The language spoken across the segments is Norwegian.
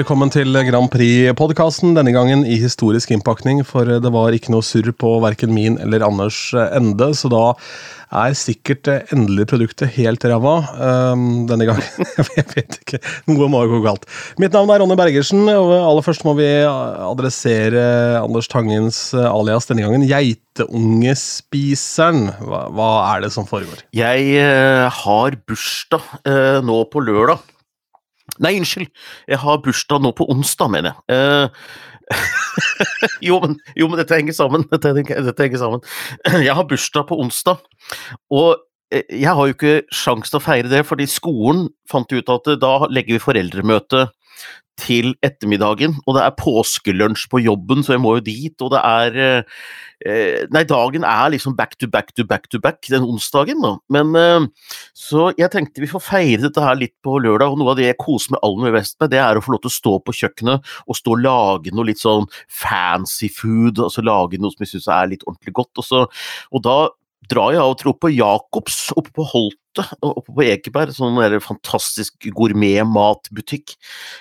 Velkommen til Grand Prix-podkasten, denne gangen i historisk innpakning, for det var ikke noe surr på verken min eller Anders ende, så da er sikkert det endelige produktet helt ræva um, denne gangen. Jeg vet ikke. Noe må gå galt. Mitt navn er Ronny Bergersen, og aller først må vi adressere Anders Tangens alias denne gangen. Geiteungespiseren. Hva, hva er det som foregår? Jeg uh, har bursdag uh, nå på lørdag. Nei, unnskyld. Jeg har bursdag nå på onsdag, mener jeg. Eh, jo, men, jo, men, dette henger sammen. Dette, dette, henger sammen. Jeg har bursdag på onsdag, og eh, jeg har jo ikke sjans til å feire det, fordi skolen fant ut at da legger vi foreldremøte til ettermiddagen, og det er påskelunsj på jobben, så jeg må jo dit, og det er eh, Nei, dagen er liksom back to back to back to back den onsdagen, da. Men eh, Så jeg tenkte vi får feire dette her litt på lørdag, og noe av det jeg koser meg aller mest med, det er å få lov til å stå på kjøkkenet og stå og lage noe litt sånn fancy food, altså lage noe som jeg syns er litt ordentlig godt, og, så, og da drar jeg av og til opp på Jacobs oppe på Holtet, oppe på Ekeberg, sånn der fantastisk gourmet-matbutikk.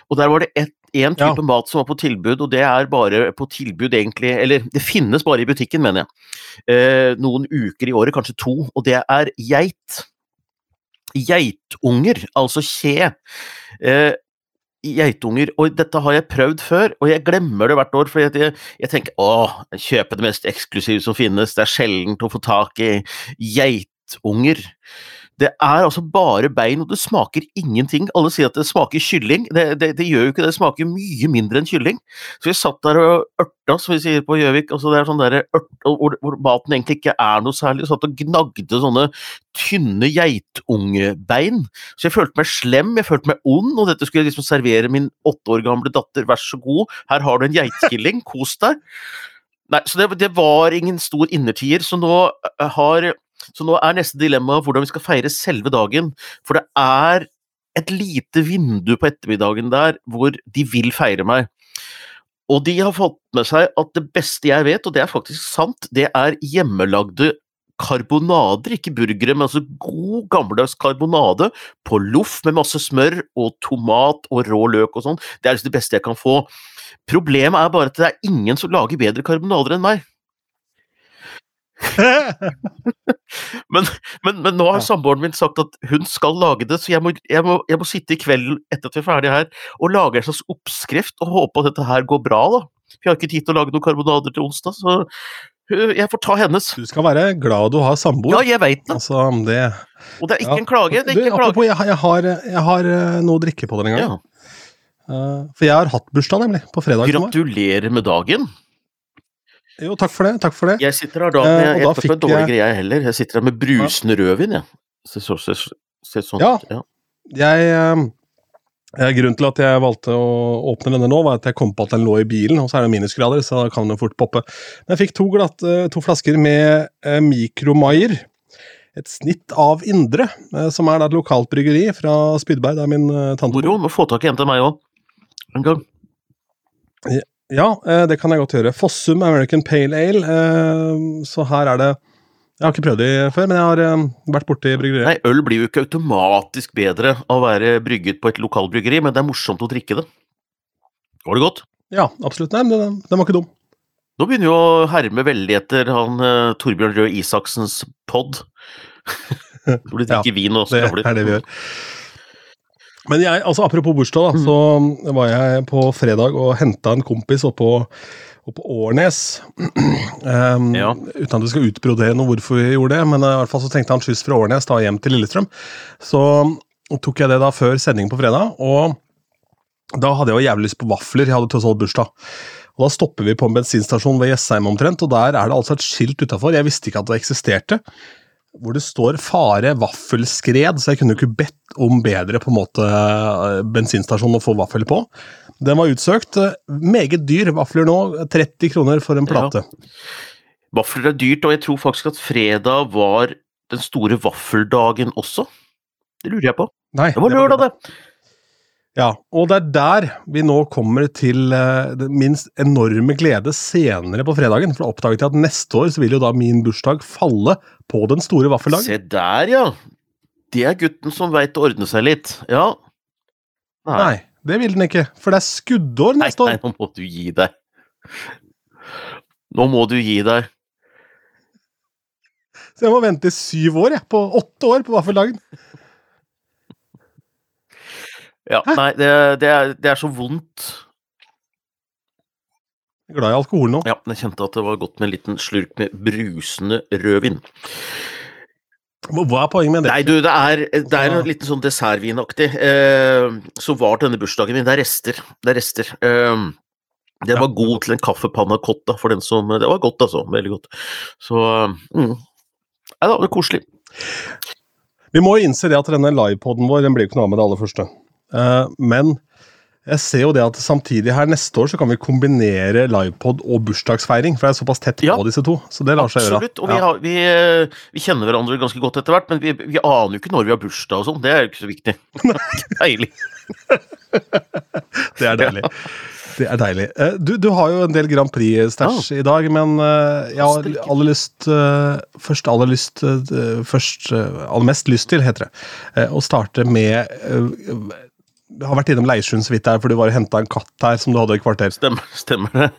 Og der var det ett en type ja. mat som var på tilbud, og det er bare på tilbud egentlig Eller det finnes bare i butikken, mener jeg. Eh, noen uker i året, kanskje to, og det er geit. Geitunger, altså kje. Eh, geitunger. Og dette har jeg prøvd før, og jeg glemmer det hvert år. For jeg, jeg, tenker åh, kjøpe det mest eksklusive som finnes, det er sjelden å få tak i geitunger. Det er altså bare bein, og det smaker ingenting. Alle sier at det smaker kylling. Det, det, det gjør jo ikke det, det smaker mye mindre enn kylling. Så vi satt der og ørta, som vi sier på Gjøvik, altså det er sånn hvor, hvor, maten egentlig ikke er noe særlig. Satt og gnagde sånne tynne geitungebein. Så jeg følte meg slem, jeg følte meg ond, og dette skulle jeg liksom servere min åtte år gamle datter. Vær så god, her har du en geitkilling, kos deg. Nei, så det, det var ingen stor innertier, så nå har så nå er neste dilemma hvordan vi skal feire selve dagen. For det er et lite vindu på ettermiddagen der hvor de vil feire meg. Og de har fått med seg at det beste jeg vet, og det er faktisk sant, det er hjemmelagde karbonader, ikke burgere, men altså god gammeldags karbonade på loff med masse smør og tomat og rå løk og sånn. Det er liksom det beste jeg kan få. Problemet er bare at det er ingen som lager bedre karbonader enn meg. men, men, men, nå har samboeren min sagt at hun skal lage det, så jeg må, jeg, må, jeg må, sitte i kveld etter at vi er ferdige her og lage en slags oppskrift og håpe at dette her går bra, da. Vi har ikke tid til å lage noen karbonader til onsdag, så jeg får ta hennes. Du skal være glad du har samboer. Ja, jeg veit det. Altså, det. Og det er ikke ja. en klage. Det er ikke du, en klage. Jeg, jeg, har, jeg, har, eh, noe å drikke på denne gangen. Ja. Uh, for jeg har hatt bursdag, nemlig. På fredag. Gratulerer med dagen. Jo, takk for det. Takk for det. Jeg sitter her da med eh, Jeg tar dårlig greie, heller. Jeg sitter her med brusende ja. rødvin, jeg. Så, så, så, så, sånn, ja. ja. Jeg eh, Grunnen til at jeg valgte å åpne denne nå, var at jeg kom på at den lå i bilen, og så er det minusgrader, så da kan den fort poppe. Men jeg fikk to, glatt, eh, to flasker med eh, Mikromaier. Et snitt av Indre, eh, som er da et lokalt bryggeri fra Spydberg. Det er min eh, tante. Moro. Må få tak i en til meg òg. En gang. Ja, eh, det kan jeg godt gjøre. Fossum American Pale Ale. Eh, så her er det Jeg har ikke prøvd de før, men jeg har eh, vært borti bryggeriet. Nei, øl blir jo ikke automatisk bedre av å være brygget på et lokalbryggeri, men det er morsomt å drikke det. Var det godt? Ja, absolutt. Nei, men den var ikke dum. Nå begynner jo å herme veldig etter han Torbjørn Røe Isaksens pod. Hvor de drikker ja, vin og skravler. Det er det vi gjør. Men jeg, altså apropos bursdag, da, mm. så var jeg på fredag og henta en kompis oppå på Årnes. um, ja. Uten at vi skal utbrodere noe hvorfor vi gjorde det, men i hvert fall så tenkte han skyss fra Årnes da hjem til Lillestrøm. Så tok jeg det da før sending på fredag, og da hadde jeg jo jævlig lyst på vafler. Jeg hadde tross alt bursdag. Og Da stopper vi på en bensinstasjon ved Jessheim omtrent, og der er det altså et skilt utafor. Jeg visste ikke at det eksisterte hvor det står 'fare vaffelskred', så jeg kunne jo ikke bedt om bedre på en måte eh, bensinstasjon å få vaffel på. Den var utsøkt. Meget dyr vafler nå. 30 kroner for en plate. Ja. Vafler er dyrt, og jeg tror faktisk at fredag var den store vaffeldagen også. Det lurer jeg på. Nei, det var lørdag, det. Ja, og det er der vi nå kommer til uh, min enorme glede senere på fredagen. For da oppdaget jeg at neste år så vil jo da min bursdag falle på den store vaffeldagen. Se der, ja. Det er gutten som veit å ordne seg litt. Ja. Nei. Nei Det vil den ikke, for det er skuddår neste år. Nei, nå må du gi deg. Nå må du gi deg. Så jeg må vente i syv år, jeg. På åtte år på vaffeldagen. Ja, Hæ? nei, det, det, er, det, er, så vondt. Jeg er glad i alkohol nå. Ja, jeg kjente at det var godt med en liten slurk med brusende rødvin. Hva er poenget med det? Nei, du, Det er, det er en liten sånn dessertvinaktig. Eh, så var denne bursdagen min. Det er rester. Det er rester. Eh, det var god til en kaffepanna cotta for den som Det var godt, altså. Veldig godt. Så mm. Nei da, det er koselig. Vi må jo innse det at denne livepoden vår den blir jo ikke noe av med det aller første. Uh, men jeg ser jo det at samtidig her neste år så kan vi kombinere livepod og bursdagsfeiring. For det er såpass tett på ja, disse to. Så det lar seg gjøre. Absolutt. Og vi, har, vi, eh, vi, kjenner hverandre ganske godt etter hvert, men vi, vi aner jo ikke når vi har bursdag og sånn. Det er jo ikke så viktig. deilig. det er deilig. Det er deilig. Eh, du, du har jo en del Grand Prix-stæsj ja. i dag, men eh, jeg har aller lyst Først aller lyst Først aller mest lyst til, heter det, å starte med har vært innom Leirsund så vidt her, for du var og henta en katt her som du hadde i kvarter. Stemmer, stemmer det.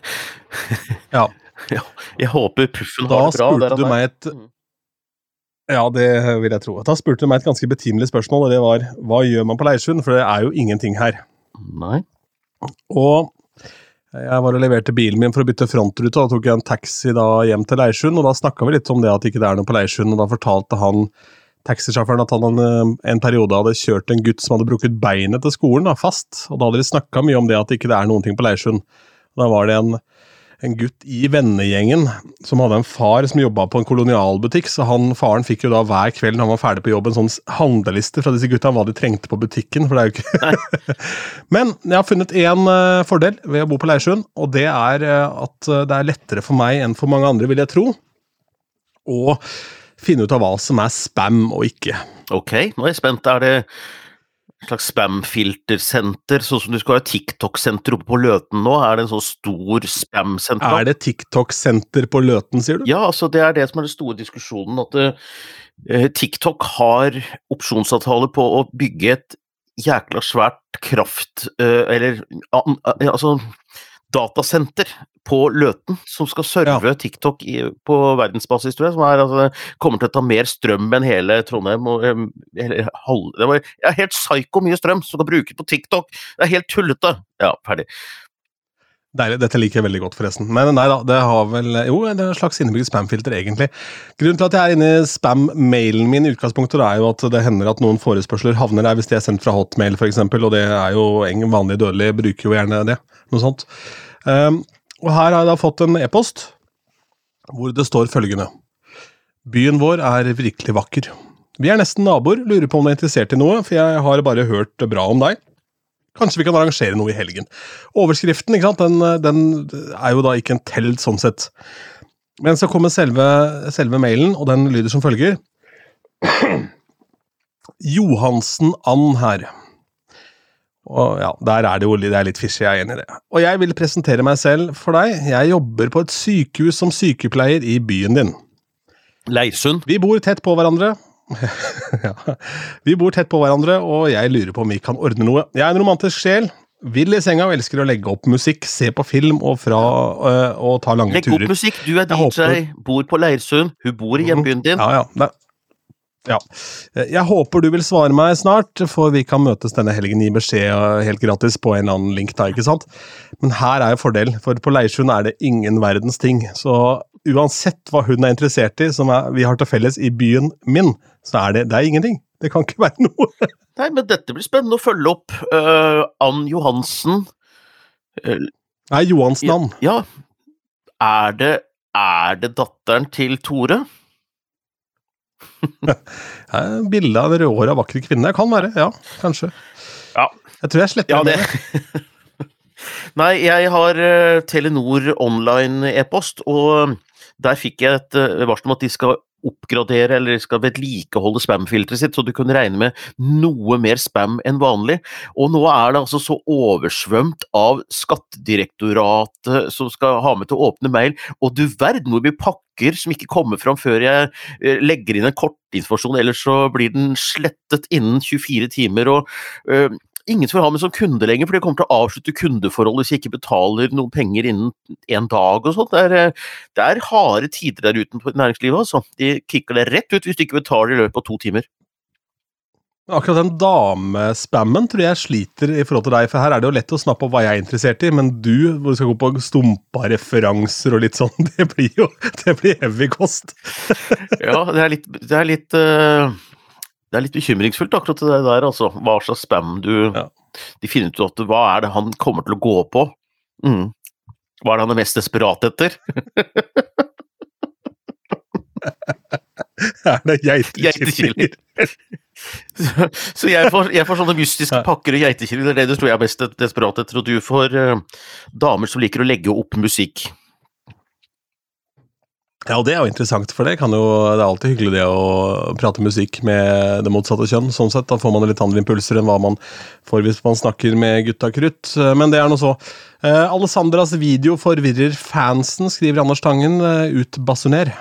ja. ja. Jeg håper Puffen har det bra. Da spurte du meg et mm. Ja, det vil jeg tro. Da spurte du meg et ganske betimelig spørsmål, og det var hva gjør man på Leirsund? For det er jo ingenting her. Nei. Og jeg var og leverte bilen min for å bytte frontrute, og da tok jeg en taxi da hjem til Leirsund, og da snakka vi litt om det at ikke det er noe på Leirsund, og da fortalte han taxisjåføren at han en, en periode hadde kjørt en gutt som hadde brukket beinet til skolen, da, fast. Og da hadde de snakka mye om det at det ikke er noen ting på Leirsund. Da var det en, en gutt i vennegjengen som hadde en far som jobba på en kolonialbutikk, så han, faren fikk jo da hver kveld når han var ferdig på jobb, en sånn handleliste fra disse gutta hva de trengte på butikken, for det er jo ikke Men jeg har funnet én uh, fordel ved å bo på Leirsund, og det er uh, at det er lettere for meg enn for mange andre, vil jeg tro. Og finne ut av hva som er spam og ikke. Ok, nå er jeg spent. Er det et slags spam-filtersenter, sånn som du skal ha TikTok-senter oppe på Løten nå? Er det en sånn stor spam-senter? Er det TikTok-senter på Løten, sier du? Ja, altså det er det som er den store diskusjonen. At uh, TikTok har opsjonsavtale på å bygge et jækla svært kraft... Uh, eller uh, altså datasenter på Løten som skal serve ja. TikTok i, på verdensbasis, tror jeg. Som er, altså, kommer til å ta mer strøm enn hele Trondheim. Og, hele, halv, det var ja, helt psyko mye strøm som skal brukes på TikTok! Det er helt tullete! Ja, ferdig. Deilig. Dette liker jeg veldig godt, forresten. Men nei da, det har vel Jo, det er en slags innebygd spamfilter, egentlig. Grunnen til at jeg er inne i spam-mailen min i utgangspunktet, er jo at det hender at noen forespørsler havner der hvis de er sendt fra hotmail, f.eks., og det er jo vanlig dødelig, bruker jo gjerne det. Noe sånt. Um, og her har jeg da fått en e-post hvor det står følgende. Byen vår er virkelig vakker. Vi er nesten naboer, lurer på om du er interessert i noe, for jeg har bare hørt bra om deg. Kanskje vi kan arrangere noe i helgen. Overskriften ikke sant, den, den er jo da ikke en telt sånn sett. Men så kommer selve, selve mailen, og den lyder som følger. Johansen Ann her. Og ja, Der er det jo det er litt fishy, jeg er enig i det. Og jeg vil presentere meg selv for deg. Jeg jobber på et sykehus som sykepleier i byen din. Leirsund? Vi bor tett på hverandre. ja. Vi bor tett på hverandre, og jeg lurer på om vi kan ordne noe. Jeg er en romantisk sjel. Vil i senga og elsker å legge opp musikk, se på film og, fra, øh, og ta lange Legg turer. Legg opp musikk, du er DJ, håper... bor på Leirsund, hun bor i hjembyen din. Ja, ja. Ja. Jeg håper du vil svare meg snart, for vi kan møtes denne helgen. i beskjed helt gratis på en eller annen link, da, ikke sant? Men her er jo fordel, for på Leirsund er det ingen verdens ting. Så uansett hva hun er interessert i, som er, vi har til felles i byen min, så er det, det er ingenting. Det kan ikke være noe. Nei, men dette blir spennende å følge opp. Uh, Ann Johansen uh, Nei, Johansen Ann. Ja. Er det, er det datteren til Tore? Bilde av rødhåra, vakker kvinne. Kan være, ja. Kanskje. Ja. Jeg tror jeg sletter ja, det. Nei, jeg har uh, Telenor online-e-post, og der fikk jeg et varsel om at de skal oppgradere eller skal vedlikeholde spam-filteret sitt, så du kunne regne med noe mer spam enn vanlig. Og nå er det altså så oversvømt av Skattedirektoratet som skal ha med til å åpne mail, og du verden hvor mye pakker som ikke kommer fram før jeg eh, legger inn en kortinformasjon, ellers så blir den slettet innen 24 timer. og øh, ingen som vil ha meg som kunde lenger, for de kommer til å avslutte kundeforholdet hvis jeg ikke betaler noen penger innen en dag og sånt. Det er, eh, det er harde tider der ute på næringslivet, altså. De kicker det rett ut hvis du ikke betaler i løpet av to timer. Akkurat den damespammen tror jeg sliter i forhold til deg, for her er det jo lett å snappe opp hva jeg er interessert i, men du, hvor du skal gå på stumpa-referanser og litt sånn, det blir jo det blir heavy kost. ja, det er litt, det er litt uh, det er litt bekymringsfullt, akkurat det der, altså. Hva slags spam du ja. De finner ut at hva er det han kommer til å gå på? Mm. Hva er det han er mest desperat etter? er det geitekillinger? så, så jeg, får, jeg, får, sånne mystiske pakker og geitekillinger, det er det du tror jeg er mest desperat etter, og du får uh, damer som liker å legge opp musikk. Ja, og det er jo interessant, for det, kan jo, det er alltid hyggelig det å prate musikk med det motsatte kjønn. sånn sett, Da får man litt andre impulser enn hva man får hvis man snakker med gutta krutt. Men det er nå så. Eh, Alessandras video forvirrer fansen, skriver Anders Tangen. Eh, Utbasuner.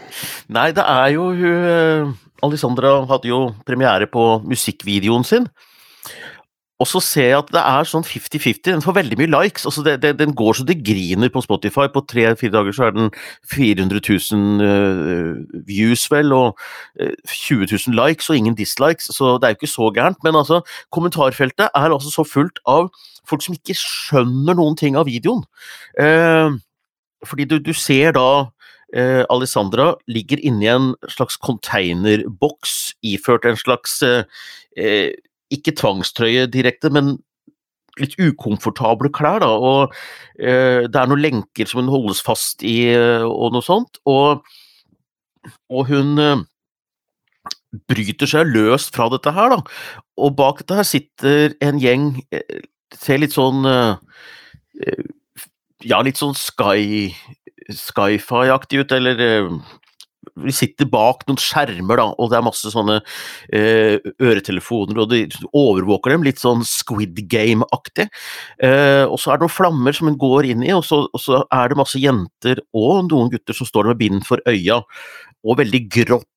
Nei, det er jo hun eh, Alessandra hadde jo premiere på musikkvideoen sin. Og så ser jeg at det er sånn 50-50. Den får veldig mye likes. altså det, det, Den går så det griner på Spotify. På tre-fire dager så er den 400 000 uh, views, vel, og uh, 20 000 likes og ingen dislikes. Så det er jo ikke så gærent. Men altså, kommentarfeltet er altså så fullt av folk som ikke skjønner noen ting av videoen. Uh, fordi du, du ser da eh, Alessandra ligger inni en slags containerboks iført en slags eh, eh ikke tvangstrøye direkte, men litt ukomfortable klær, da. Og eh, det er noen lenker som hun holdes fast i, eh, og noe sånt. Og, og hun eh, bryter seg løs fra dette her, da. Og bak dette her sitter en gjeng eh, Ser litt sånn eh, eh, Ja, litt sånn sky sci-fi-aktig ut, eller vi sitter bak noen skjermer, da, og det er masse sånne eh, øretelefoner, og de overvåker dem, litt sånn Squid Game-aktig. Eh, og så er det noen flammer som hun går inn i, og så, og så, er det masse jenter og noen gutter som står der med bind for øya, og veldig grått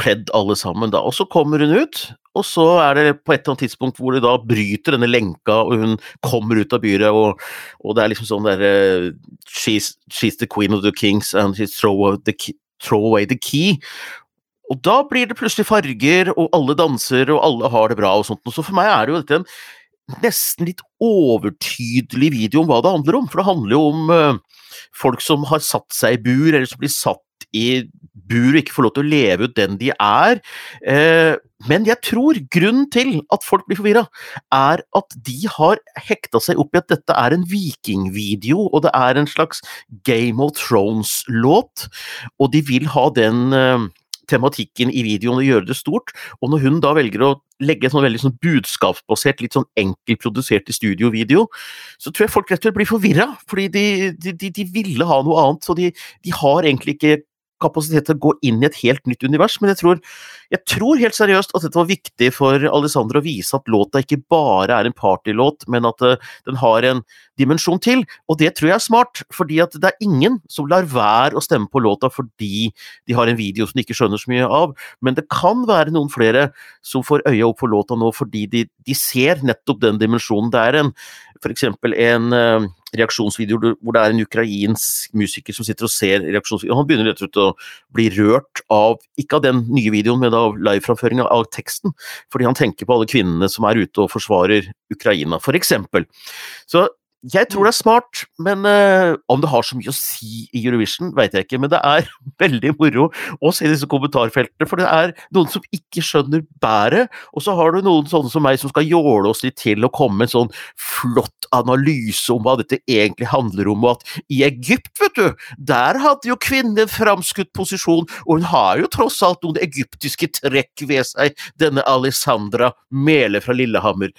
kledd alle sammen, da. Og så kommer hun ut, og så er det på et eller annet tidspunkt hvor de da bryter denne lenka, og hun kommer ut av byret, og, og det er liksom sånn derre uh, she's, she's, the queen of the kings, and she's throw the, throw away the key. Og da blir det plutselig farger, og alle danser, og alle har det bra og sånt. Og Så for meg er det jo dette en nesten litt overtydelig video om hva det handler om. For det handler jo om uh, folk som har satt seg i bur, eller som blir satt i bur og ikke får lov til å leve ut den de er. Uh, men jeg tror grunnen til at folk blir forvirra, er at de har hekta seg opp i at dette er en vikingvideo, og det er en slags Game of Thrones-låt, og de vil ha den uh, tematikken i videoen og gjøre det stort. Og når hun da velger å legge en sånn veldig sånn budskapsbasert, litt sånn enkelt produsert i studio-video, så tror jeg folk rett og slett blir forvirra, fordi de, de, de, de, ville ha noe annet. Så de, har egentlig ikke kapasitet til å gå inn i et helt nytt univers, men jeg tror, jeg tror helt seriøst at dette var viktig for Alessandro å vise at låta ikke bare er en partylåt, men at uh, den har en dimensjon til, og det tror jeg er smart, fordi at det er ingen som lar være å stemme på låta fordi de har en video som de ikke skjønner så mye av, men det kan være noen flere som får øya opp for låta nå fordi de, de ser nettopp den dimensjonen. Det er en, for eksempel en uh, reaksjonsvideoer hvor det er en ukrainsk musiker som sitter og ser reaksjonsvideoer. Han begynner rett og slett å bli rørt av, ikke av den nye videoen, men av liveframføringa av teksten. Fordi han tenker på alle kvinnene som er ute og forsvarer Ukraina, for eksempel. Så jeg tror det er smart, men uh, om det har så mye å si i Eurovision, vet jeg ikke. Men det er veldig moro å se disse kommentarfeltene, for det er noen som ikke skjønner bæret, og så har du noen sånne som meg som skal jåle oss litt til å komme med en sånn flott analyse om hva dette egentlig handler om, og at i Egypt, vet du, der hadde jo kvinnen en framskutt posisjon, og hun har jo tross alt noen egyptiske trekk ved seg, denne Alessandra Mele fra Lillehammer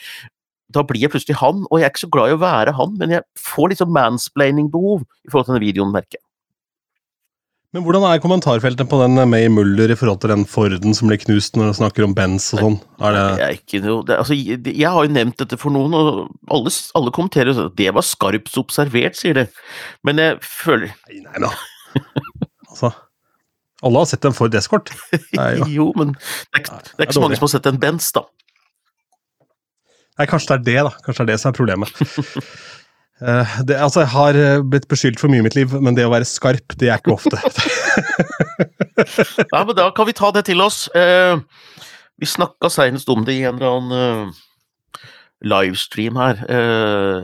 da blir jeg plutselig han, og jeg er ikke så glad i å være han, men jeg får sånn mansplaining-behov i forhold til denne videoen, merker jeg. Men hvordan er kommentarfeltet på den May Muller i forhold til den Forden som blir knust når du snakker om Benz og sånn? Er det... Jeg, ikke noe, det, altså, jeg, har jo nevnt dette for noen, og alle, alle kommenterer at det var skarpt observert, sier de. Men jeg føler Nei, nei da. altså Alle har sett en Ford Escort. jo. men det er, det er ikke så mange som har sett en Benz, da. Nei, kanskje det er det, da. Kanskje det er det som er problemet. Uh, det, altså, Jeg har eh, blitt beskyldt for mye i mitt liv, men det å være skarp, det er ikke ofte. Nei, men Da kan vi ta det til oss. Uh, vi snakka senest om det i en eller annen uh, livestream her.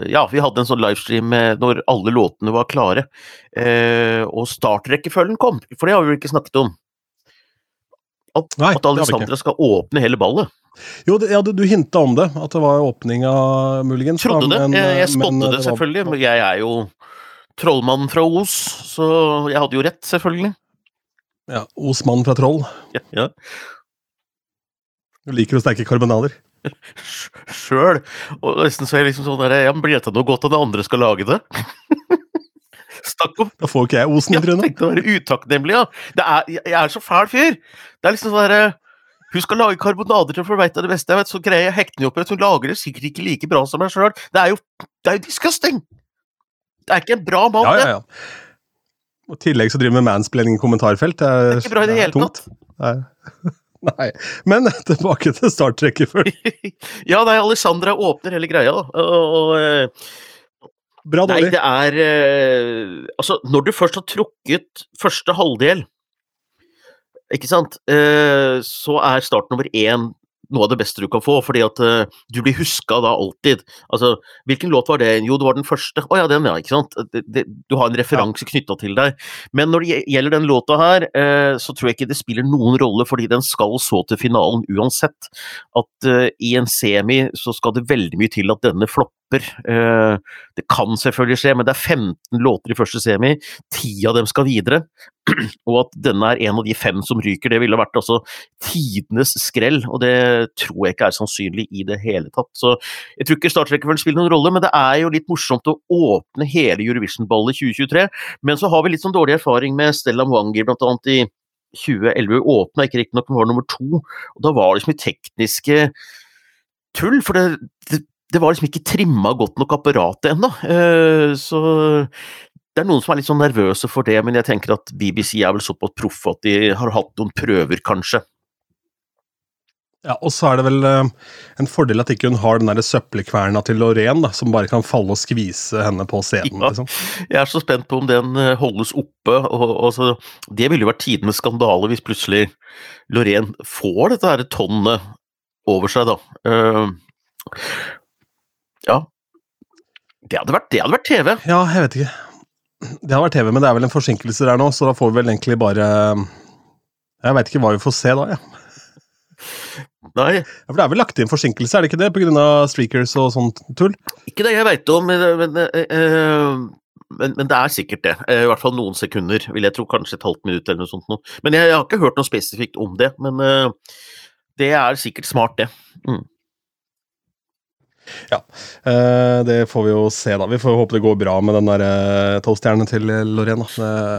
ja, vi hadde en sånn livestream når alle låtene var klare, og startrekkefølgen kom. For det har vi jo ikke snakket om. At, Nei, at Alexandra skal åpne hele ballet. Jo, det, ja, du, du hinta om det, at det var åpninga, muligens. Trodde det. Men, jeg jeg spådde det, selvfølgelig. Men jeg er jo trollmannen fra Os, så jeg hadde jo rett, selvfølgelig. Ja. Osmannen fra Troll. Ja, ja. Du liker å sterke karbonader. Sjøl. Og nesten så er jeg liksom sånn der, ja, Blir dette noe godt at andre skal lage det? Snakk om Da får ikke jeg osen i trynet. Jeg tenkte å være utakknemlig, ja. Er, jeg er så fæl fyr. Det er liksom sånn derre hun skal lage karbonader til for veit det beste. Jeg vet, så greier jeg hekte henne opp i hun lager det sikkert ikke like bra som meg sjøl. Det er jo det er jo disgusting! Det er ikke en bra mann, ja, ja, ja. Og I tillegg så driver vi med mansplaining i kommentarfelt. Det er, det er ikke bra i det hele tatt. Nei. Nei. Men tilbake til startrekkefølgen. ja, nei, Alessandra åpner hele greia, da. Og, og, eh, Bra dårlig. Nei, det er uh, Altså, når du først har trukket første halvdel ikke sant, eh, så er start nummer én noe av det beste du kan få, fordi at uh, du blir huska da alltid. Altså, hvilken låt var det? Jo, det var den første. Å oh, ja, den, ja. Ikke sant? Det, det, du har en referanse ja. knytta til deg. Men når det gjelder den låta her, uh, så tror jeg ikke det spiller noen rolle, fordi den skal så til finalen uansett. At uh, i en semi så skal det veldig mye til at denne flopper. Det kan selvfølgelig skje, men det er 15 låter i første semi. Ti av dem skal videre. og at denne er en av de fem som ryker, det ville vært altså tidenes skrell, og det tror jeg ikke er sannsynlig i det hele tatt. Så jeg tror ikke startrekkefølgen spiller noen rolle, men det er jo litt morsomt å åpne hele Eurovision-ballet 2023. Men så har vi litt sånn dårlig erfaring med Stella Mwanger, blant annet i 2011. Åpna ikke riktignok, men var nummer to, og da var det liksom i tekniske tull, for det, det det var liksom ikke trimma godt nok apparatet ennå. Eh, så det er noen som er litt sånn nervøse for det, men jeg tenker at BBC er vel såpass proffe at de har hatt noen prøver, kanskje. Ja, og så er det vel uh, en fordel at ikke hun har den der søppelkverna til Lorraine, da, som bare kan falle og skvise henne på scenen. Ja, liksom. Jeg er så spent på om den uh, holdes oppe. og, og så, Det ville jo vært tidenes skandale hvis plutselig Lorraine får dette her tonnet over seg, da. Uh, ja. Det hadde, vært, det hadde vært TV. Ja, jeg vet ikke. Det hadde vært TV, men det er vel en forsinkelse der nå, så da får vi vel egentlig bare Jeg veit ikke hva vi får se da, jeg. Ja. Nei. Ja, for det er vel lagt inn forsinkelse, er det ikke det? Pga. streakers og sånt tull? Ikke det jeg veit om, men, men, øh, men, men, det er sikkert det. I hvert fall noen sekunder, vil jeg tro. Kanskje et halvt minutt eller noe sånt. Noe. Men jeg, jeg, har ikke hørt noe spesifikt om det. Men øh, det er sikkert smart, det. Mm. Ja, eh, det får vi jo se, da. Vi får håpe det går bra med den der eh, tolvstjernen til Lorena.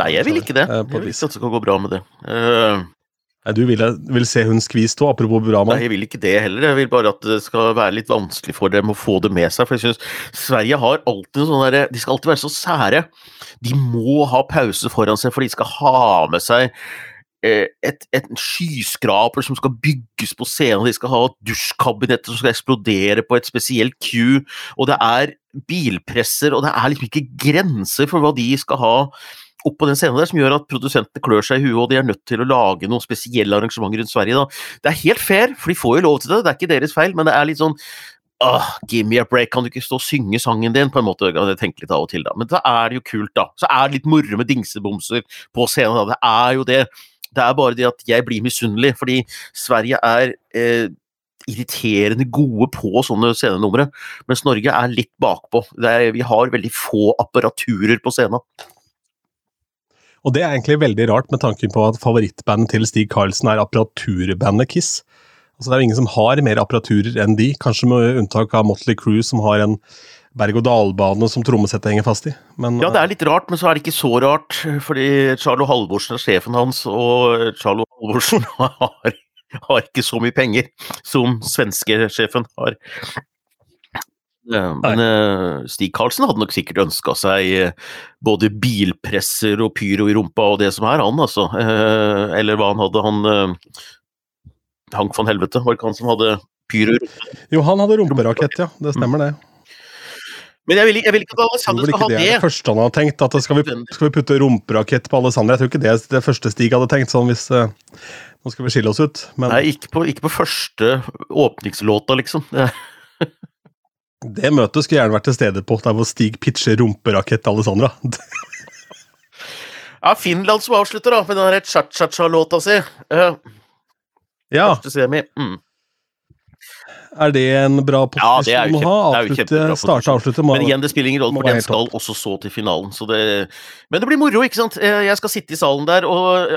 Nei, jeg vil ikke det. Eh, jeg vil ikke at det skal gå bra med det. Nei, Du vil, vil se hun skvist òg, apropos bra med Nei, jeg vil ikke det heller. Jeg vil bare at det skal være litt vanskelig for dem å få det med seg. For jeg synes Sverige har alltid sånn derre De skal alltid være så sære. De må ha pause foran seg, for de skal ha med seg Eh, et, et skyskraper som skal bygges på scenen, de skal ha dusjkabinetter som skal eksplodere på et spesielt queue, og det er bilpresser, og det er liksom ikke grenser for hva de skal ha opp på den scenen der, som gjør at produsentene klør seg i huet, og de er nødt til å lage noen spesielle arrangementer rundt Sverige. Da. Det er helt fair, for de får jo lov til det, det er ikke deres feil, men det er litt sånn Oh, give me a break, kan du ikke stå og synge sangen din? på en måte, jeg tenker litt av og til da, Men da er det jo kult, da. Så er det litt moro med dingsebomser på scenen, da. Det er jo det. Det er bare det at jeg blir misunnelig, fordi Sverige er eh, irriterende gode på sånne scenenumre, mens Norge er litt bakpå. Er, vi har veldig få apparaturer på scenen. Og det er egentlig veldig rart, med tanken på at favorittbandet til Stig Karlsen er apparaturbandet Kiss. Altså Det er jo ingen som har mer apparaturer enn de, kanskje med unntak av Motley Crew, som har en berg-og-dal-bane som trommesettet henger fast i. Men, ja, det er litt rart, men så er det ikke så rart. Fordi Charlo Halvorsen er sjefen hans, og Charlo Halvorsen har, har ikke så mye penger som svenskesjefen har. Men Nei. Stig Karlsen hadde nok sikkert ønska seg uh, både bilpresser og pyro i rumpa og det som er, han altså. Eller hva han hadde, han Hank von Helvete, var det ikke han som hadde pyro. Jo, han hadde rumperakett, ja. Det stemmer, det. Men jeg vil, jeg vil ikke at Alexander skal ha det. Det er det første han har tenkt. at skal vi, skal vi putte rumperakett på Alexander? Jeg tror ikke det er det første Stig hadde tenkt. sånn hvis uh, Nå skal vi skille oss ut. Men... Nei, ikke på, ikke på første åpningslåta, liksom. Det, møtet skulle jeg gjerne vært til stede på, der hvor Stig pitcher rumperakett til Alessandra. ja, Finland som avslutter da, med den cha-cha-cha-låta si. Uh, ja. Første semi. Mm. Er det en bra posisjon ja, å ha? Avslutte, starte avslutte. Men igjen, det spiller ingen rolle, for den skal også så til finalen. Så det, men det blir moro, ikke sant? Jeg skal sitte i salen der, og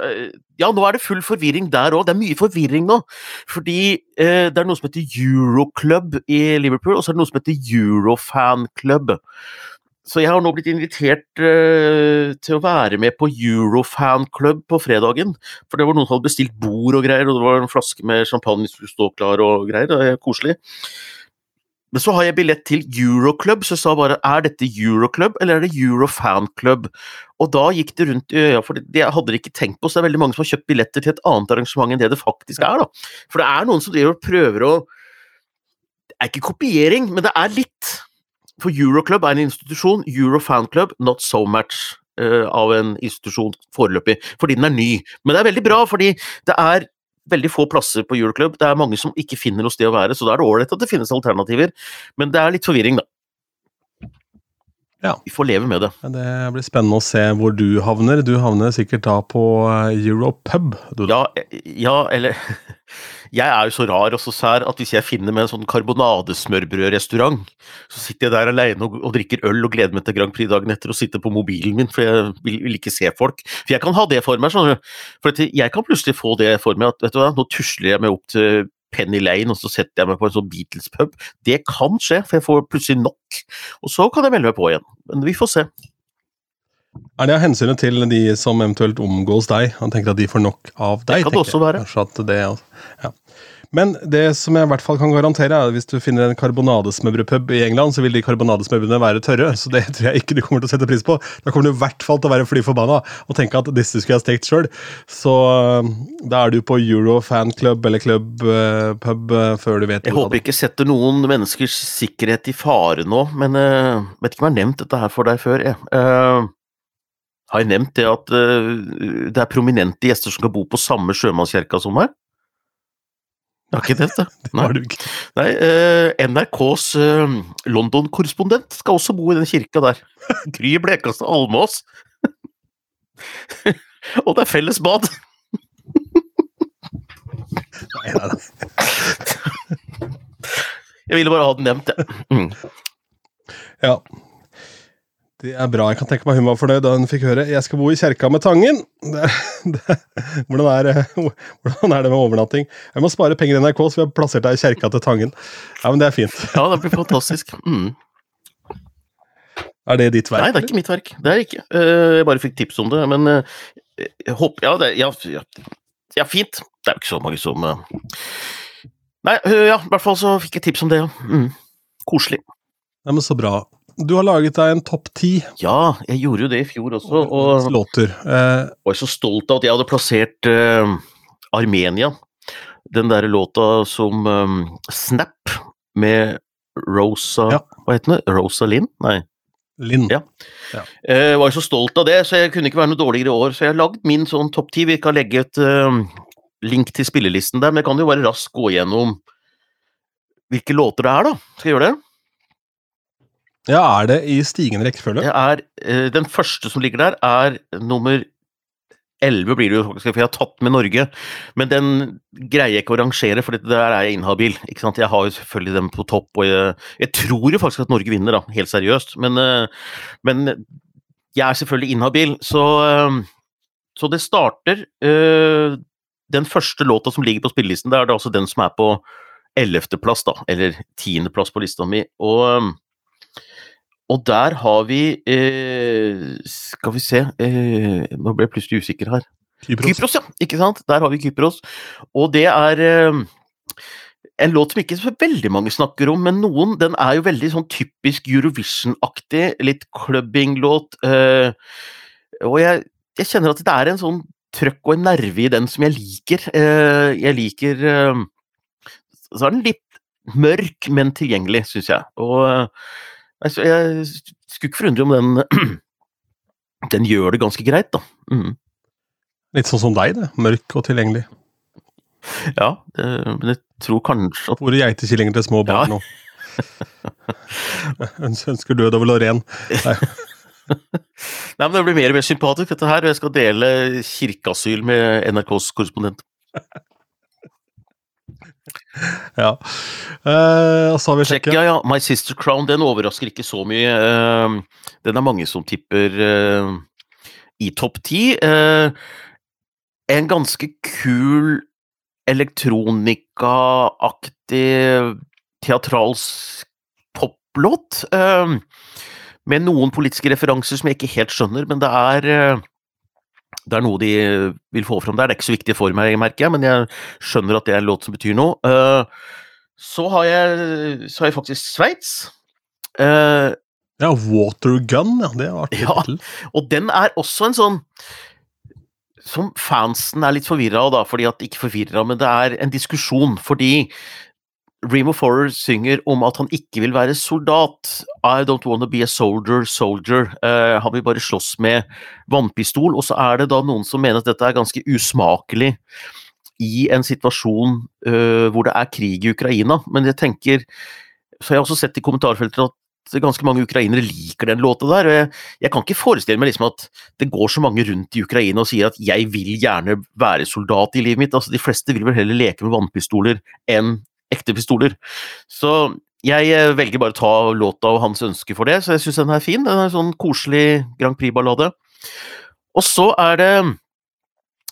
ja, nå er det full forvirring der òg. Det er mye forvirring nå. Fordi eh, det er noe som heter Euroclub i Liverpool, og så er det noe som heter Eurofan Club. Så jeg har nå blitt invitert uh, til å være med på Eurofanclub på fredagen. For det var noen som hadde bestilt bord og greier, og det var en flaske med champagne som skulle stå klar og greier. Det er koselig. Men så har jeg billett til Euroclub, så jeg sa bare er dette Euroclub eller er det Eurofanklub? Og da gikk det rundt i øya, for det hadde de ikke tenkt på, så det er veldig mange som har kjøpt billetter til et annet arrangement enn det det faktisk er. da. For det er noen som driver og prøver å Det er ikke kopiering, men det er litt. For Euroclub er en institusjon, Eurofanclub, not so much uh, av en institusjon foreløpig, fordi den er ny. Men det er veldig bra, fordi det er veldig få plasser på Euroclub. Det er mange som ikke finner noe sted å være, så da er det ålreit at det finnes alternativer. Men det er litt forvirring, da. Ja. Vi får leve med det. Det blir spennende å se hvor du havner. Du havner sikkert da på eh, Europub? Ja, ja, eller Jeg er jo så rar og så sær at hvis jeg finner meg en sånn karbonadesmørbrødrestaurant, så sitter jeg der alene og, og, drikker øl og gleder meg til Grand Prix dagen etter og sitter på mobilen min, for jeg vil, vil ikke se folk. For jeg kan ha det for meg, skjønner du. For jeg kan plutselig få det for meg at vet du hva, nå tusler jeg meg opp til Penny Lane, og så setter jeg meg på en sånn Beatles-pub. Det kan skje, for jeg får plutselig nok. Og så kan jeg melde meg på igjen. Men vi får se. Er det av hensynet til de som eventuelt omgås deg? Han tenker at de får nok av deg? Det kan det også være. Det, ja. Men det som jeg i hvert fall kan garantere, er at hvis du finner en karbonadesmørbrødpub i England, så vil de karbonadesmørbrødene være tørre. Så det tror jeg ikke du kommer til å sette pris på. Da kommer du i hvert fall til å være fly forbanna og tenke at disse skulle jeg stekt sjøl. Så um, da er du på Euro fan eller club uh, pub uh, før du vet Jeg håper ikke setter noen menneskers sikkerhet i fare nå, men uh, vet ikke om jeg har nevnt dette her for deg før. Jeg. Uh, har jeg nevnt det at det er prominente gjester som skal bo på samme sjømannskirka som meg? Jeg har ikke nevnt det. ikke. Nei, uh, NRKs uh, London-korrespondent skal også bo i den kirka der. Gry Blekastad Almås. Og det er felles bad! nei, nei, nei. Jeg ville bare ha den nevnt, jeg. Ja. Mm. ja. Det er bra. Jeg kan tenke meg hun var fornøyd da hun fikk høre 'Jeg skal bo i kjerka med Tangen'. Det, det, hvordan, er, hvordan, er, det med overnatting? Jeg må spare penger i NRK, så vi har plassert deg i kjerka til Tangen. Ja, men det er fint. Ja, det blir fantastisk. Mm. Er det ditt verk? Nei, det er ikke mitt verk. Det er ikke. Eh, jeg bare fikk tips om det. Men eh, jeg håper Ja, det, ja, ja, ja fint. Det er jo ikke så mange som eh, Nei, ja, i hvert fall så fikk jeg tips om det, ja. Mm. Koselig. Ja, men så bra. Du har laget deg en topp ti. Ja, jeg gjorde jo det i fjor også. Og låter. Eh, var så stolt av at jeg hadde plassert eh, Armenia. Den derre låta som um, Snap med Rosa ja. Hva heter den? Rosa Linn? Nei. Linn. Ja. ja. Eh, var så stolt av det, så jeg kunne ikke være noe dårligere i år. Så jeg har lagd min sånn topp ti. Vi kan legge et uh, link til spillelisten der, men jeg kan jo bare raskt gå gjennom hvilke låter det er, da. Skal jeg gjøre det? Ja, Er det i stigende rekkefølge? Det er, uh, den første som ligger der, er nummer 11 blir det jo faktisk, for jeg har tatt med Norge. Men den greier jeg ikke å rangere, for der er jeg inhabil. ikke sant? Jeg har jo selvfølgelig dem på topp, og jeg, jeg tror jo faktisk at Norge vinner, da, helt seriøst. Men, uh, men jeg er selvfølgelig inhabil, så, uh, så det starter Den første låta som ligger på spillelisten, det er da altså den som er på ellevteplass, da, eller tiendeplass på lista mi. og og der har vi eh, Skal vi se eh, Nå ble jeg plutselig usikker her. Kypros. Kypros. ja! Ikke sant? Der har vi Kypros. Og det er eh, en låt som ikke så veldig mange snakker om, men noen Den er jo veldig sånn typisk Eurovision-aktig, litt clubbing-låt. Eh, og jeg, jeg, kjenner at det er en sånn trøkk og en nerve i den som jeg liker. Eh, jeg liker eh, Så er den litt mørk, men tilgjengelig, syns jeg. Og jeg skulle ikke forundre om den Den gjør det ganske greit, da. Mm. Litt sånn som deg, det. Mørk og tilgjengelig. Ja, det, men jeg tror kanskje at er geitekillinger til små barn nå? Ønsker død over Lorén. Nei. Nei, men Det blir mer og mer sympatisk, dette her. og Jeg skal dele kirkeasyl med NRKs korrespondent. ja. Uh, så har vi Tsjekkia, ja. My Sister Crown den overrasker ikke så mye. Uh, den er mange som tipper uh, i topp ti. en ganske kul elektronikaaktig teatralsk poplåt. med noen politiske referanser som jeg ikke helt skjønner, men det er det er noe de vil få fram der. Det er ikke så viktig for meg, merker jeg, men jeg skjønner at det er en låt som betyr noe. så, har jeg, så har jeg faktisk Sveits. ja, Watergun, ja. Det er artig. Ja, og den er også en sånn som fansen er litt forvirra av, da, fordi at Ikke forvirra, men det er en diskusjon. Fordi Remo Forer synger om at han ikke vil være soldat. I don't want to be a soldier, soldier. Uh, han vil bare slåss med vannpistol. Og så er det da noen som mener at dette er ganske usmakelig i en situasjon uh, hvor det er krig i Ukraina. Men jeg tenker Så jeg har også sett i kommentarfeltet at ganske mange ukrainere liker den låta der. og jeg, jeg, kan ikke forestille meg liksom at det går så mange rundt i Ukraina og sier at 'jeg vil gjerne være soldat i livet mitt'. altså De fleste vil vel heller leke med vannpistoler enn ekte pistoler. Så jeg eh, velger bare å ta låta og hans ønske for det, så jeg syns den er fin. Den er en sånn koselig Grand Prix-ballade. Og så er det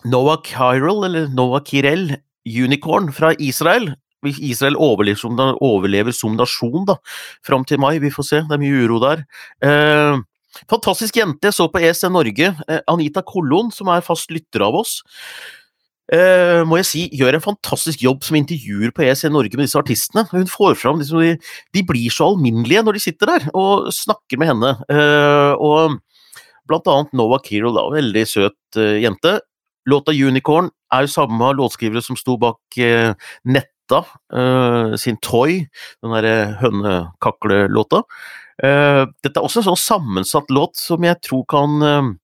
Noah Kyril, eller Noah Kirel, Unicorn fra Israel. Israel overlever som, overlever som nasjon da, fram til mai, vi får se. Det er mye uro der. Eh, fantastisk jente jeg så på ESN Norge. Eh, Anita Kollon, som er fast lytter av oss uh, må jeg si, gjør en fantastisk jobb som intervjuer på ESC Norge med disse artistene. Hun får fram liksom, de, de, blir så alminnelige når de sitter der og snakker med henne. Uh, og blant annet Noah Kirol, da, veldig søt uh, jente. Låta 'Unicorn' er jo samme låtskrivere som sto bak Netta sin 'Toy', den derre hønekaklelåta. dette er også en sånn sammensatt låt som jeg tror kan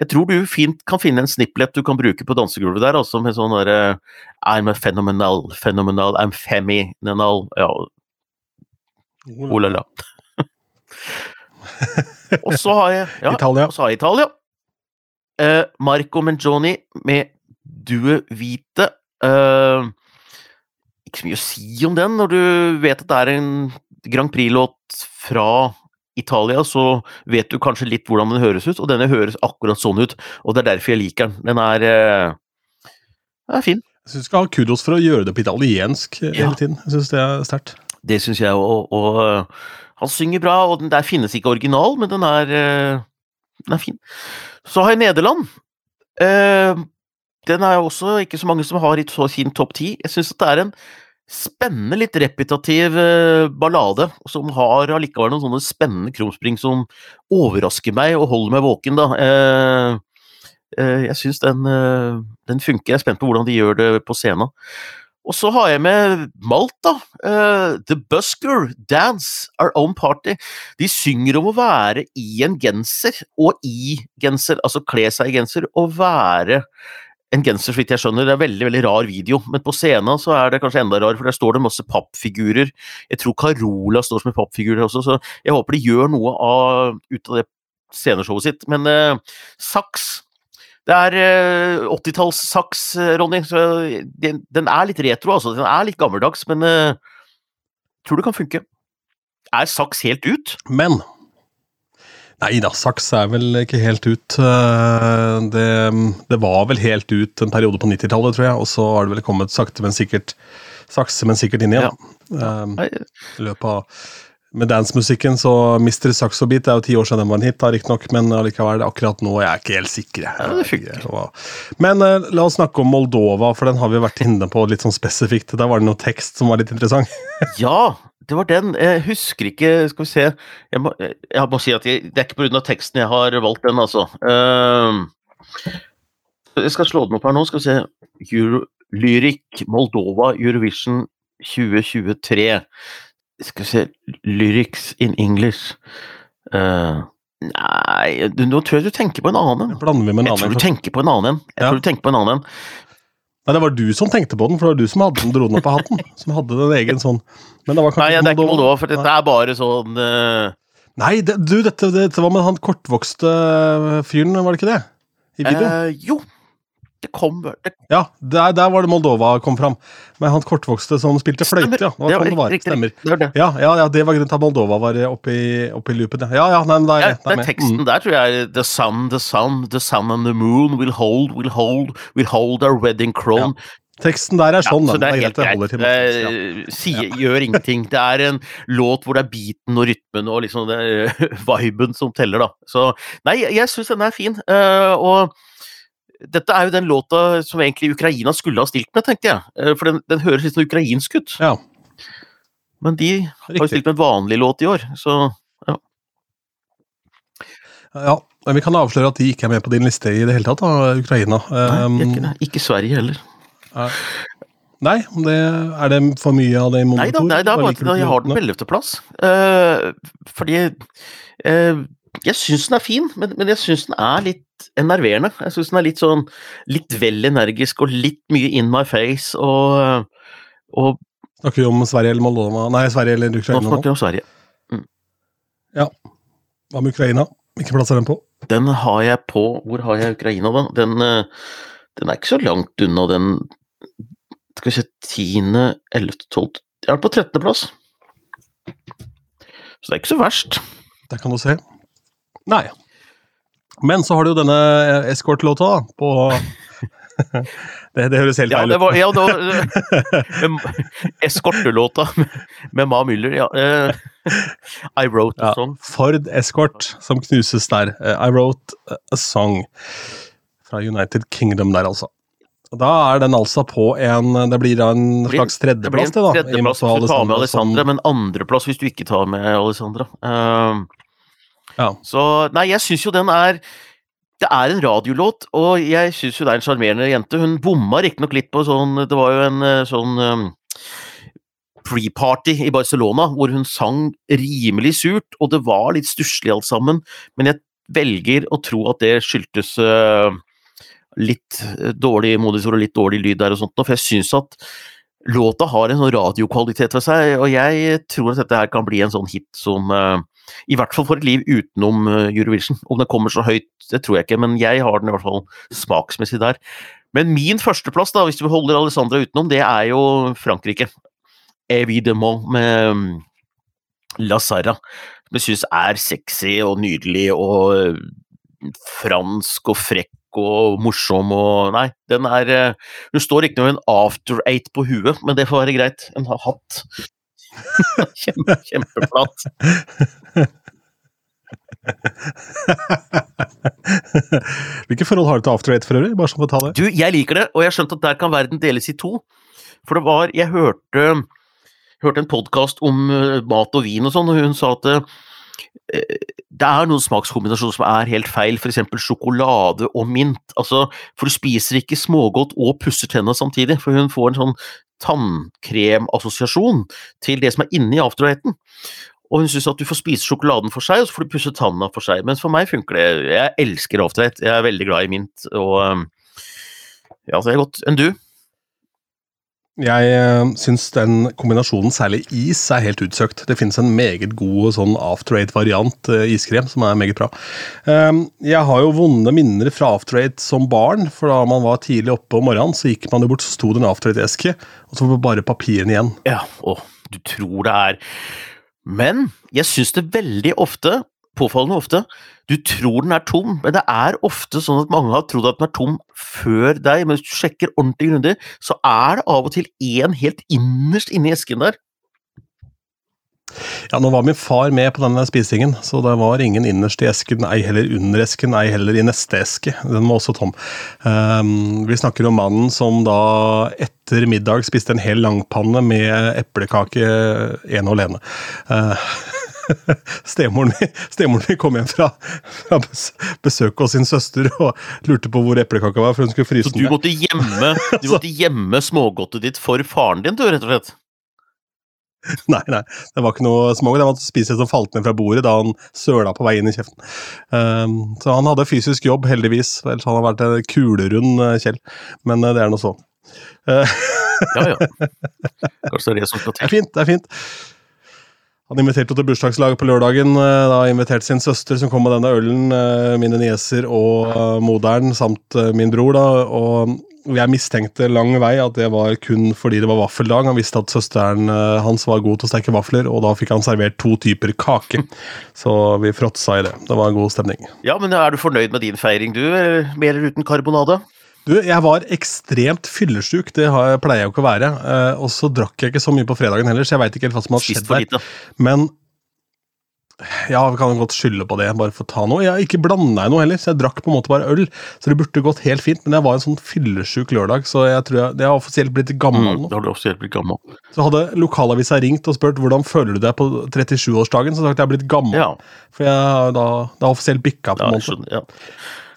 jeg tror du fint kan finne en snipplet du kan bruke på dansegulvet der, altså med sånn derre I'm a phenomenal, phenomenal, I'm feminal Ja. Oh la la. og så har jeg ja, Italia. Og så har jeg Italia. Eh, Marco Mengioni med Due Vite. Eh, ikke så mye å si om den, når du vet at det er en Grand Prix-låt fra Italia, så vet du kanskje litt hvordan den høres ut, og denne høres akkurat sånn ut. Og det er derfor jeg liker den. Den er, uh, er fin. Jeg syns du skal ha kudos for å gjøre det på italiensk ja. hele tiden. Jeg syns det er sterkt. Det syns jeg òg, og, og uh, han synger bra, og den der finnes ikke original, men den er, uh, den er fin. Så har jeg Nederland. den er jo også ikke så mange som har i sin topp ti. Jeg syns det er en spennende, litt repetitiv eh, ballade, som har allikevel noen sånne spennende krumspring som overrasker meg og holder meg våken, da. Eh, eh, jeg syns den, den, funker. Jeg er spent på hvordan de gjør det på scenen. Og så har jeg med Malta. The Busker Dance Our Own Party. De synger om å være i en genser, og i genser, altså kle seg i genser, og være en genser, så vidt jeg skjønner. Det er veldig veldig rar video, men på scenen så er det kanskje enda rar, for der står det masse pappfigurer. Jeg tror Carola står som en pappfigur også, så jeg håper de gjør noe av, ut av det sceneshowet sitt. Men eh, saks Det er eh, 80-talls-saks, uh, Ronny. Så den, den, er litt retro, altså. Den er litt gammeldags, men eh, tror det kan funke. Er saks helt ut? Men Nei da, saks er vel ikke helt ut. Eh, det, det, var vel helt ut en periode på 90-tallet, tror jeg, og så har det vel kommet sakte, men sikkert sakse, men sikkert inn igjen. Ja. Um, I løpet av med dancemusikken, så Mr. Saxo Beat er jo ti år siden den var en hit, riktignok, men allikevel, akkurat nå jeg er jeg ikke helt sikker. Ja, men uh, la oss snakke om Moldova, for den har vi vært inne på litt sånn spesifikt. Der var det noe tekst som var litt interessant. ja, det var den. Jeg husker ikke Skal vi se Jeg må, jeg må si at jeg, det er ikke pga. teksten jeg har valgt den, altså. Uh, jeg skal slå den opp her nå. Skal vi se Euro, Lyrik Moldova Eurovision 2023. Skal vi se Lyrics in English. Uh, nei, nå tror jeg du tenker på en annen en. Blander vi med en annen Jeg tror du tenker på en annen en. Jeg Ja. tror du tenker på en annen en. Nei, det var du som tenkte på den, for det var du som hadde den, dro den opp av hatten. Som hadde den egen sånn Men det var kanskje Nei, det er ikke Moldova, for dette er bare sånn uh, Nei, det, du, dette, dette var med han kortvokste fyren, var det ikke det? I videoen? Uh, Jo, det kom det, Ja, der, der var det Moldova kom fram. Med han kortvokste som spilte fløyte, ja. Det var sånn det var. riktig, Stemmer. Det var det. Ja, ja, ja, det var grunnen til at Moldova var oppe i, oppe i loopen. Ja, ja, ja nei, Ja, jeg er den teksten Mm. der tror jeg The sun, the sun, the sun and the moon will hold, will hold, will hold our wedding crown. Teksten der er sånn, ja, så det er helt det greit. Det ja. gjør ingenting. Det er en låt hvor det er beaten og rytmen og liksom det, viben som teller, da. Så nei, jeg, jeg syns den er fin. Uh, og dette er jo den låta som egentlig Ukraina skulle ha stilt med, tenkte jeg. Eh, for den, den høres litt sånn ukrainsk ut. Ja, Men de har jo stilt med en vanlig låt i år, så Ja, men vi kan avsløre at de ikke er med på din liste i det hele tatt, da, Ukraina. nei, Um, ikke, det. ikke Sverige heller. Nei, det, er det for mye av det i Nei da, nei, det er Bare jeg har den på ellevteplass. Uh, fordi eh, Jeg syns den er fin, men, men jeg syns den er litt enerverende. Jeg syns den er litt sånn litt vel energisk og litt mye in my face og, og Snakker vi om Sverige eller Moldova? Nei, Sverige eller Ukraina nå? snakker vi om Sverige. Ja. Hva med Ukraina? Hvilken plass er den på? Den har jeg på Hvor har jeg Ukraina, da? Den, eh, den er ikke så langt unna den Skal vi se Tiende, ellevte, tolvte Jeg er på trettendeplass. Så det er ikke så verst. Der kan du se. Nei. Men så har du jo denne escort-låta på det, det høres helt Ja, feil ut. ja, det var eh, Eskortelåta med, Ma Müller, ja. eh, I wrote a Ja, song. Ford Escort som knuses der. Eh, I wrote a song fra United Kingdom der, altså. Da er den altså på en Det blir da en slags tredjeplass, det, da. tredjeplass hvis du tar med Alessandra som- men andreplass hvis du ikke tar med Alessandra. Eh, Ja. Så Nei, jeg syns jo den er det er en radiolåt, og jeg syns jo det er en sjarmerende jente. Hun bomma riktignok litt på sånn Det var jo en eh, sånn um, pre-party i Barcelona hvor hun sang rimelig surt, og det var litt stusslig alt sammen, men jeg velger å tro at det skyldtes uh, litt dårlig modisord og litt dårlig lyd der og sånt, for jeg syns at låta har en sånn radiokvalitet ved seg, og jeg tror at dette her kan bli en sånn hit som eh, i hvert fall for et liv utenom eh, Eurovision. Om den kommer så høyt, det tror jeg ikke, men jeg har den i hvert fall smaksmessig der. Men min førsteplass, da, hvis vi holder Alessandra utenom, det er jo Frankrike. Evidemment med mm, La Sarra. Som jeg syns er sexy og nydelig og eh, fransk og frekk og morsom og Nei, den er eh, Hun står med en after eight på huet, men det får være greit. En hatt. Kjempe, kjempeflat. Hvilke forhold har du til After Eight for øvrig? Bare sånn for å ta det. Du, jeg liker det, og jeg har skjønt at der kan verden deles i to. For det var Jeg hørte, hørte en podkast om eh, mat og vin og sånn, og hun sa at eh, det er noen smakskombinasjoner som er helt feil, f.eks. sjokolade og mint. Altså, for du spiser ikke smågodt og pusser tenna samtidig, for hun får en sånn tannkremassosiasjon til det som er inni afterraten. Og hun syns at du får spise sjokoladen for seg, og så får du pusse tanna for seg. Mens for meg funker det. Jeg elsker afterrate. Jeg er veldig glad i mint, og ja, det er godt. Enn du? Jeg uh, syns den kombinasjonen, særlig is, er helt utsøkt. Det finnes en meget god sånn After Eight-variant uh, iskrem som er meget bra. Um, jeg har jo vonde minner fra After Eight som barn, for da man var tidlig oppe om morgenen, så gikk man jo bort, så sto det en After Eight-eske, og så var det bare papirene igjen. Ja, å, du tror det er Men jeg syns det veldig ofte, påfallende ofte, du tror den er tom, men det er ofte sånn at mange har trodd at den er tom før deg, men hvis du sjekker ordentlig grundig, så er det av og til én helt innerst inni esken der. Ja, nå var min far med på denne spisingen, så det var ingen innerst i esken, ei heller under esken, ei heller i neste eske. Den var også tom. Um, vi snakker om mannen som da etter middag spiste en hel langpanne med eplekake ene og alene. Uh, Stemoren min, stemoren min kom hjem fra, fra besøk hos sin søster og lurte på hvor eplekaka var, for hun skulle fryse Så du den. måtte gjemme, du måtte smågodtet ditt for faren din, du, rett og slett? Nei, nei, det var ikke noe smågodt. Det var spise som falt ned fra bordet da han søla på vei inn i kjeften. Um, så han hadde fysisk jobb, heldigvis. Ellers hadde han vært en kulerund uh, Kjell. Men uh, det er nå så. Uh, ja, ja. Kanskje det er det som skal til. Det er fint, det er fint. Han inviterte til bursdagslaget på lørdagen. Da inviterte sin søster, som kom med denne ølen, mine nieser og moderen, samt min bror. da, og jeg mistenkte lang vei at det var kun fordi det var vaffeldag. Han visste at søsteren eh, hans var god til å steke vafler, og da fikk han servert to typer kake. Så vi fråtsa i det. Det var en god stemning. Ja, men er du fornøyd med din feiring, du? Med eller uten karbonade? Du, jeg var ekstremt fyllesyk, det pleier jeg jo ikke å være. Eh, og så drakk jeg ikke så mye på fredagen heller, så jeg veit ikke helt hva som har skjedd der. Men ja, vi kan godt skylde på det, bare for å ta noe. Jeg ikke blanda i noe heller, så jeg drakk på en måte bare øl. Så det burde gått helt fint, men jeg var en sånn fyllesyk lørdag, så jeg tror jeg, jeg har offisielt blitt gammel mm, nå. Mm, har du offisielt blitt gammel. Så hadde lokalavisa ringt og spurt hvordan føler du deg på 37-årsdagen, så sa jeg at jeg har blitt gammel. Ja. For jeg da, det har offisielt bikka på en ja, skjønner, Ja.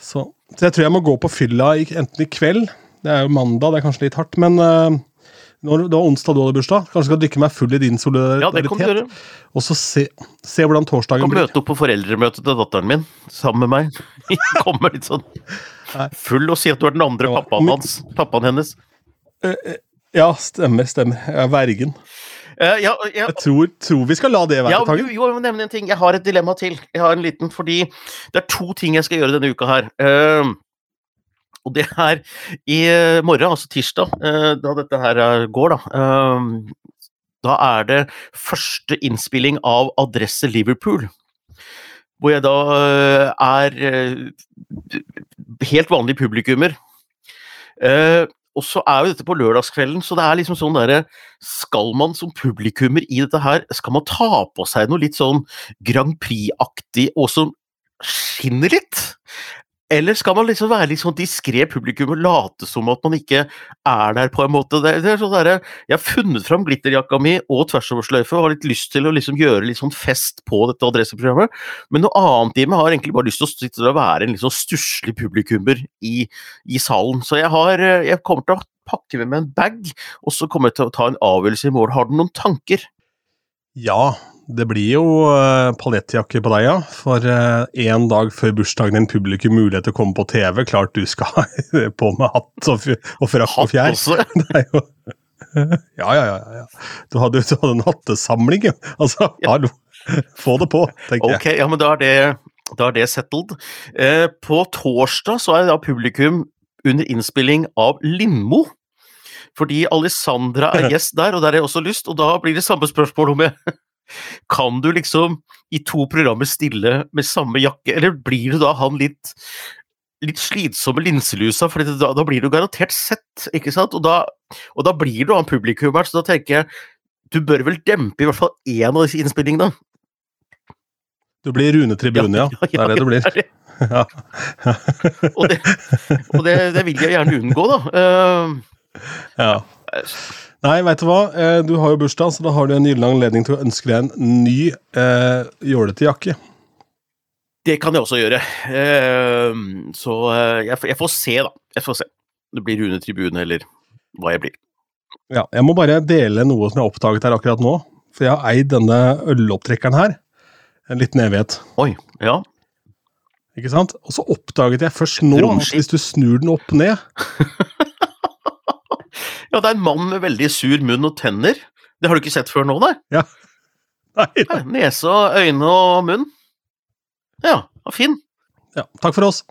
Så, så, jeg tror jeg må gå på fylla enten i kveld, det er jo mandag, det er kanskje litt hardt, men uh, når, det var onsdag du hadde bursdag. Kanskje skal drikke meg full i din solidaritet. Ja. Og så se, se hvordan torsdagen blir. Kan møte opp på foreldremøtet til datteren min sammen med meg. Kommer litt sånn full og si at du er den andre ja, pappaen hans. Pappaen hennes. Uh, ja, stemmer, stemmer. Jeg er vergen. Uh, ja, ja. Jeg tror, tror, vi skal la det være, ja, Tangen. Jo, jeg må nevne en ting. Jeg har et dilemma til. Jeg har en liten, fordi Det er to ting jeg skal gjøre denne uka her. Uh, og det er i eh, morgen, altså tirsdag, uh, da dette her går, da. Da er det første innspilling av Adresse Liverpool. Hvor jeg da er helt vanlig publikummer. Og så er jo dette på lørdagskvelden, så det er liksom sånn derre Skal man som publikummer i dette her, skal man ta på seg noe litt sånn Grand Prix-aktig og som skinner litt? Eller skal man liksom være litt sånn diskré publikum og late som at man ikke er der, på en måte? Det, det er sånn der, jeg har funnet fram glitterjakka mi og tversoversløyfe og har litt lyst til å liksom gjøre litt sånn fest på dette adresseprogrammet, men noe annet i meg har egentlig bare lyst til å sitte og være en litt sånn stusslig publikummer i, i, salen. Så jeg, har, jeg kommer til å pakke med meg en bag, og så kommer jeg til å ta en avgjørelse i morgen. Har du noen tanker? Ja, det blir jo uh, paljettjakke på deg, ja. For én uh, dag før bursdagen din publikum mulighet til å komme på TV. Klart du skal ha på med hatt og, og frakk og fjær. Jo ja, ja, ja. ja. Du, hadde, du hadde en hattesamling, jo. Altså, hallo. Få det på, tenker jeg. Ok, ja, men da er det, da er det settled. Eh, på torsdag så er da publikum under innspilling av Lindmo. Fordi Alessandra er gjest der, og der har jeg også lyst, og da blir det samme spørsmål om jeg kan du liksom i to programmer stille med samme jakke, eller blir du da han litt litt slitsomme linselusa, for da, da, blir du garantert sett, ikke sant? Og da, og da blir du han publikummeren, så da tenker jeg du bør vel dempe i hvert fall én av disse innspillingene. Du blir Rune Tribune, ja. ja, ja, ja det er det du blir. Det ja. og, det, og det, det, vil jeg gjerne unngå, da. Uh, ja. Nei, veit du hva. Eh, du har jo bursdag, så da har du en gyllen anledning til å ønske deg en ny eh, jålete jakke. Det kan jeg også gjøre. Eh, så eh, jeg, jeg, får se, da. Jeg får se. Det blir Rune Tribune, eller hva jeg blir. Ja, jeg må bare dele noe som jeg har oppdaget her akkurat nå. For jeg har eid denne ølopptrekkeren her en liten evighet. Oi, ja. Ikke sant? Og så oppdaget jeg først nå at hvis du snur den opp ned Ja, det er en mann med veldig sur munn og tenner. Det har du ikke sett før nå, nei? Ja. Nei, nei. Nese og øyne og munn. Ja, fin. Ja, takk for oss.